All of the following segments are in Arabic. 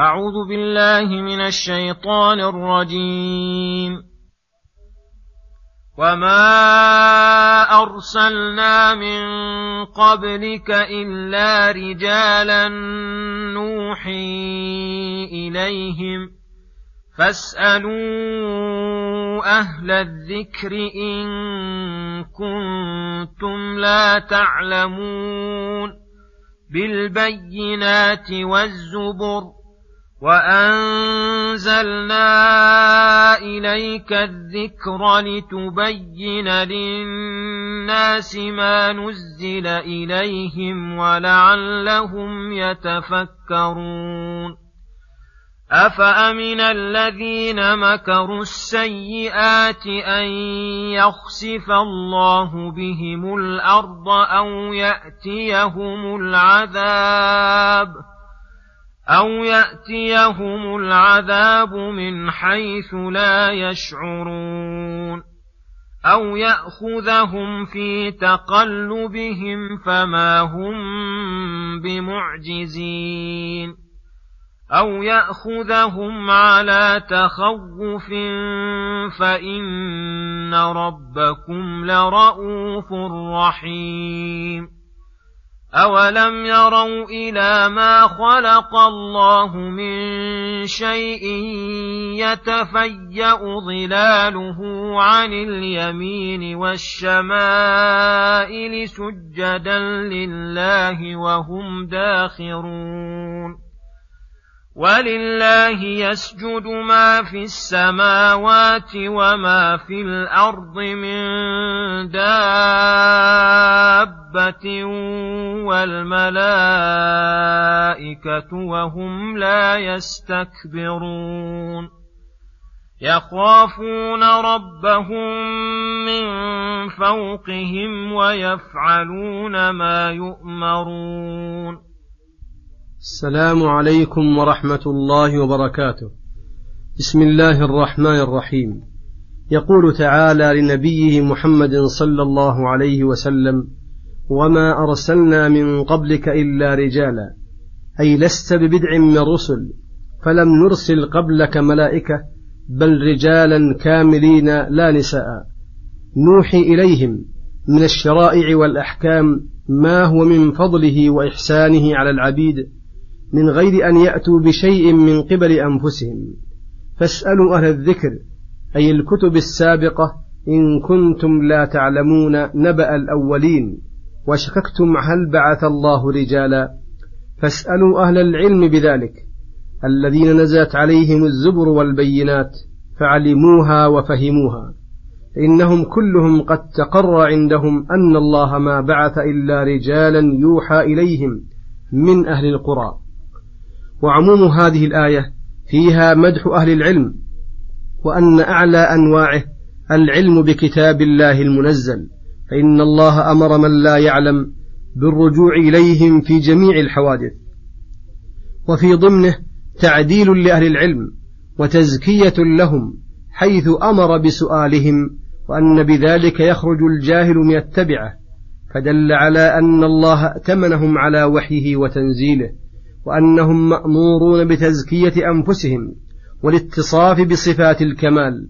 أعوذ بالله من الشيطان الرجيم. وما أرسلنا من قبلك إلا رجالا نوحي إليهم فاسألوا أهل الذكر إن كنتم لا تعلمون بالبينات والزبر وانزلنا اليك الذكر لتبين للناس ما نزل اليهم ولعلهم يتفكرون افامن الذين مكروا السيئات ان يخسف الله بهم الأرض أو ياتيهم العذاب أو يأتيهم العذاب من حيث لا يشعرون أو يأخذهم في تقلبهم فما هم بمعجزين أو يأخذهم على تخوف فإن ربكم لرءوف رحيم أولم يروا إلى ما خلق الله من شيء يتفيأ ظلاله عن اليمين والشمائل سجدا لله وهم داخرون ولله يسجد ما في السماوات وما في الأرض من دابه والملائكه وهم لا يستكبرون يخافون ربهم من فوقهم ويفعلون ما يؤمرون السلام عليكم ورحمة الله وبركاته. بسم الله الرحمن الرحيم. يقول تعالى لنبيه محمد صلى الله عليه وسلم: وما أرسلنا من قبلك إلا رجالا، أي لست ببدع من الرسل، فلم نرسل قبلك ملائكة، بل رجالا كاملين لا نساء. نوحي إليهم من الشرائع والأحكام ما هو من فضله وإحسانه على العبيد من غير أن يأتوا بشيء من قبل أنفسهم. فاسألوا أهل الذكر أي الكتب السابقة إن كنتم لا تعلمون نبأ الأولين. وشككتم هل بعث الله رجالا؟ فاسألوا أهل العلم بذلك الذين نزلت عليهم الزبر والبينات فعلموها وفهموها. إنهم كلهم قد تقر عندهم أن الله ما بعث إلا رجالا يوحى إليهم من أهل القرى. وعموم هذه الآية فيها مدح أهل العلم وأن أعلى أنواعه العلم بكتاب الله المنزل. فإن الله أمر من لا يعلم بالرجوع إليهم في جميع الحوادث. وفي ضمنه تعديل لأهل العلم وتزكية لهم حيث أمر بسؤالهم وأن بذلك يخرج الجاهل من التبعة فدل على أن الله ائتمنهم على وحيه وتنزيله وأنهم مأمورون بتزكية أنفسهم والاتصاف بصفات الكمال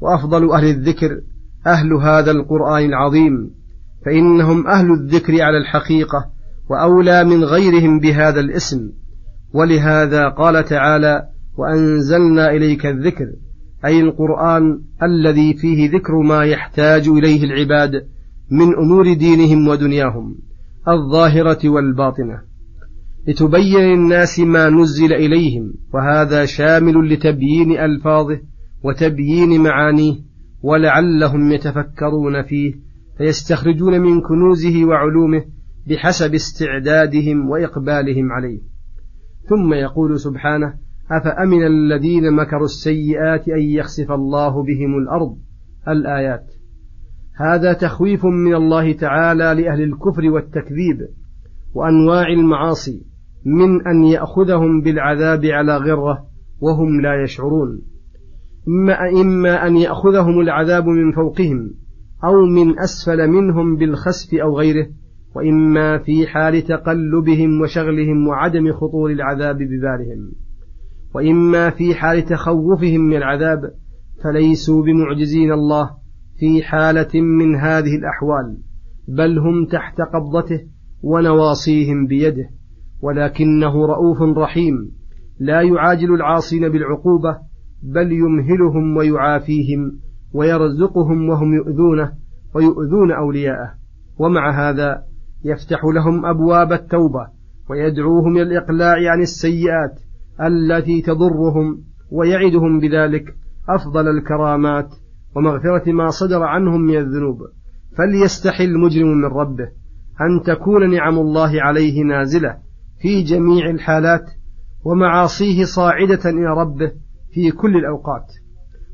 وأفضل أهل الذكر أهل هذا القرآن العظيم فإنهم أهل الذكر على الحقيقة وأولى من غيرهم بهذا الاسم. ولهذا قال تعالى وأنزلنا إليك الذكر أي القرآن الذي فيه ذكر ما يحتاج إليه العباد من أمور دينهم ودنياهم الظاهرة والباطنة. لتبين للناس ما نزل إليهم وهذا شامل لتبيين ألفاظه وتبيين معانيه. ولعلهم يتفكرون فيه فيستخرجون من كنوزه وعلومه بحسب استعدادهم وإقبالهم عليه. ثم يقول سبحانه أفأمن الذين مكروا السيئات أن يخسف الله بهم الأرض؟ الآيات. هذا تخويف من الله تعالى لأهل الكفر والتكذيب وأنواع المعاصي من أن يأخذهم بالعذاب على غرة وهم لا يشعرون. إما أن يأخذهم العذاب من فوقهم أو من أسفل منهم بالخسف أو غيره وإما في حال تقلبهم وشغلهم وعدم خطور العذاب ببالهم. وإما في حال تخوفهم من العذاب فليسوا بمعجزين الله في حالة من هذه الأحوال بل هم تحت قبضته ونواصيهم بيده. ولكنه رؤوف رحيم لا يعاجل العاصين بالعقوبة بل يمهلهم ويعافيهم ويرزقهم وهم يؤذونه ويؤذون أولياءه. ومع هذا يفتح لهم أبواب التوبة ويدعوهم إلى الإقلاع عن السيئات التي تضرهم ويعدهم بذلك أفضل الكرامات ومغفرة ما صدر عنهم من الذنوب. فليستحي المجرم من ربه أن تكون نعم الله عليه نازلة في جميع الحالات ومعاصيه صاعدة إلى ربه في كل الأوقات.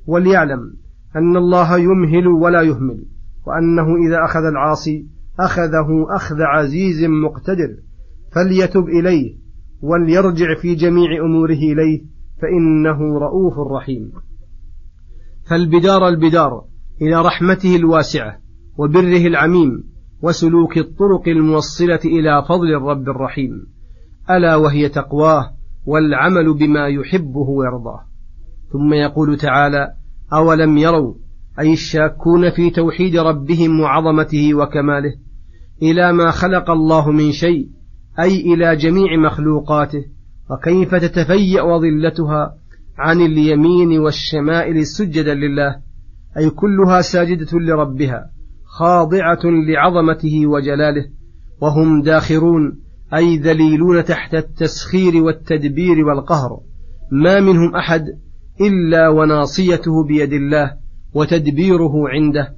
وليعلم أن الله يمهل ولا يهمل وأنه إذا أخذ العاصي أخذه أخذ عزيز مقتدر. فليتب إليه وليرجع في جميع أموره إليه فإنه رؤوف رحيم. فالبدار البدار إلى رحمته الواسعة وبره العميم وسلوك الطرق الموصلة إلى فضل الرب الرحيم. ألا وهي تقواه والعمل بما يحبه ويرضاه. ثم يقول تعالى أولم يروا أي الشاكون في توحيد ربهم وعظمته وكماله إلى ما خلق الله من شيء أي إلى جميع مخلوقاته وكيف تتفيأ ظلتها عن اليمين والشمائل سجدا لله أي كلها ساجدة لربها خاضعة لعظمته وجلاله وهم داخرون أي ذليلون تحت التسخير والتدبير والقهر ما منهم أحد إلا وناصيته بيد الله وتدبيره عنده.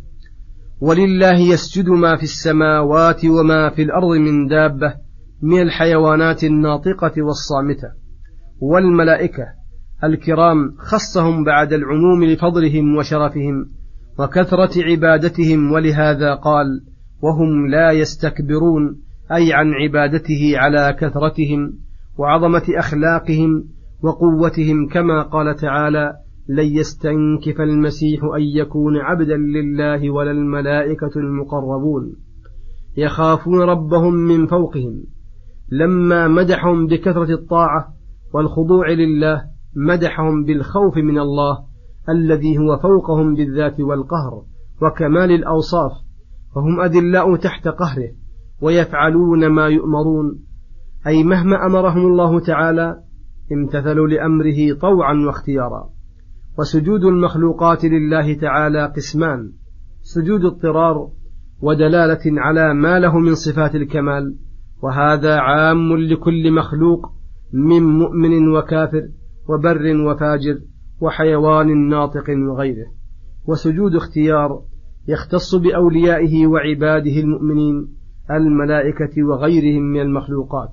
ولله يسجد ما في السماوات وما في الأرض من دابة من الحيوانات الناطقة والصامتة. والملائكة الكرام خصهم بعد العموم لفضلهم وشرفهم وكثرة عبادتهم ولهذا قال وهم لا يستكبرون أي عن عبادته على كثرتهم وعظمة أخلاقهم وقوتهم كما قال تعالى لن يستنكف المسيح أن يكون عبدا لله ولا الملائكة المقربون يخافون ربهم من فوقهم. لما مدحهم بكثرة الطاعة والخضوع لله مدحهم بالخوف من الله الذي هو فوقهم بالذات والقهر وكمال الأوصاف فهم أذلاء تحت قهره ويفعلون ما يؤمرون. أي مهما أمرهم الله تعالى امتثلوا لأمره طوعا واختيارا. وسجود المخلوقات لله تعالى قسمان. سجود اضطرار ودلالة على ما له من صفات الكمال. وهذا عام لكل مخلوق من مؤمن وكافر وبر وفاجر وحيوان ناطق وغيره. وسجود اختيار يختص بأوليائه وعباده المؤمنين الملائكة وغيرهم من المخلوقات.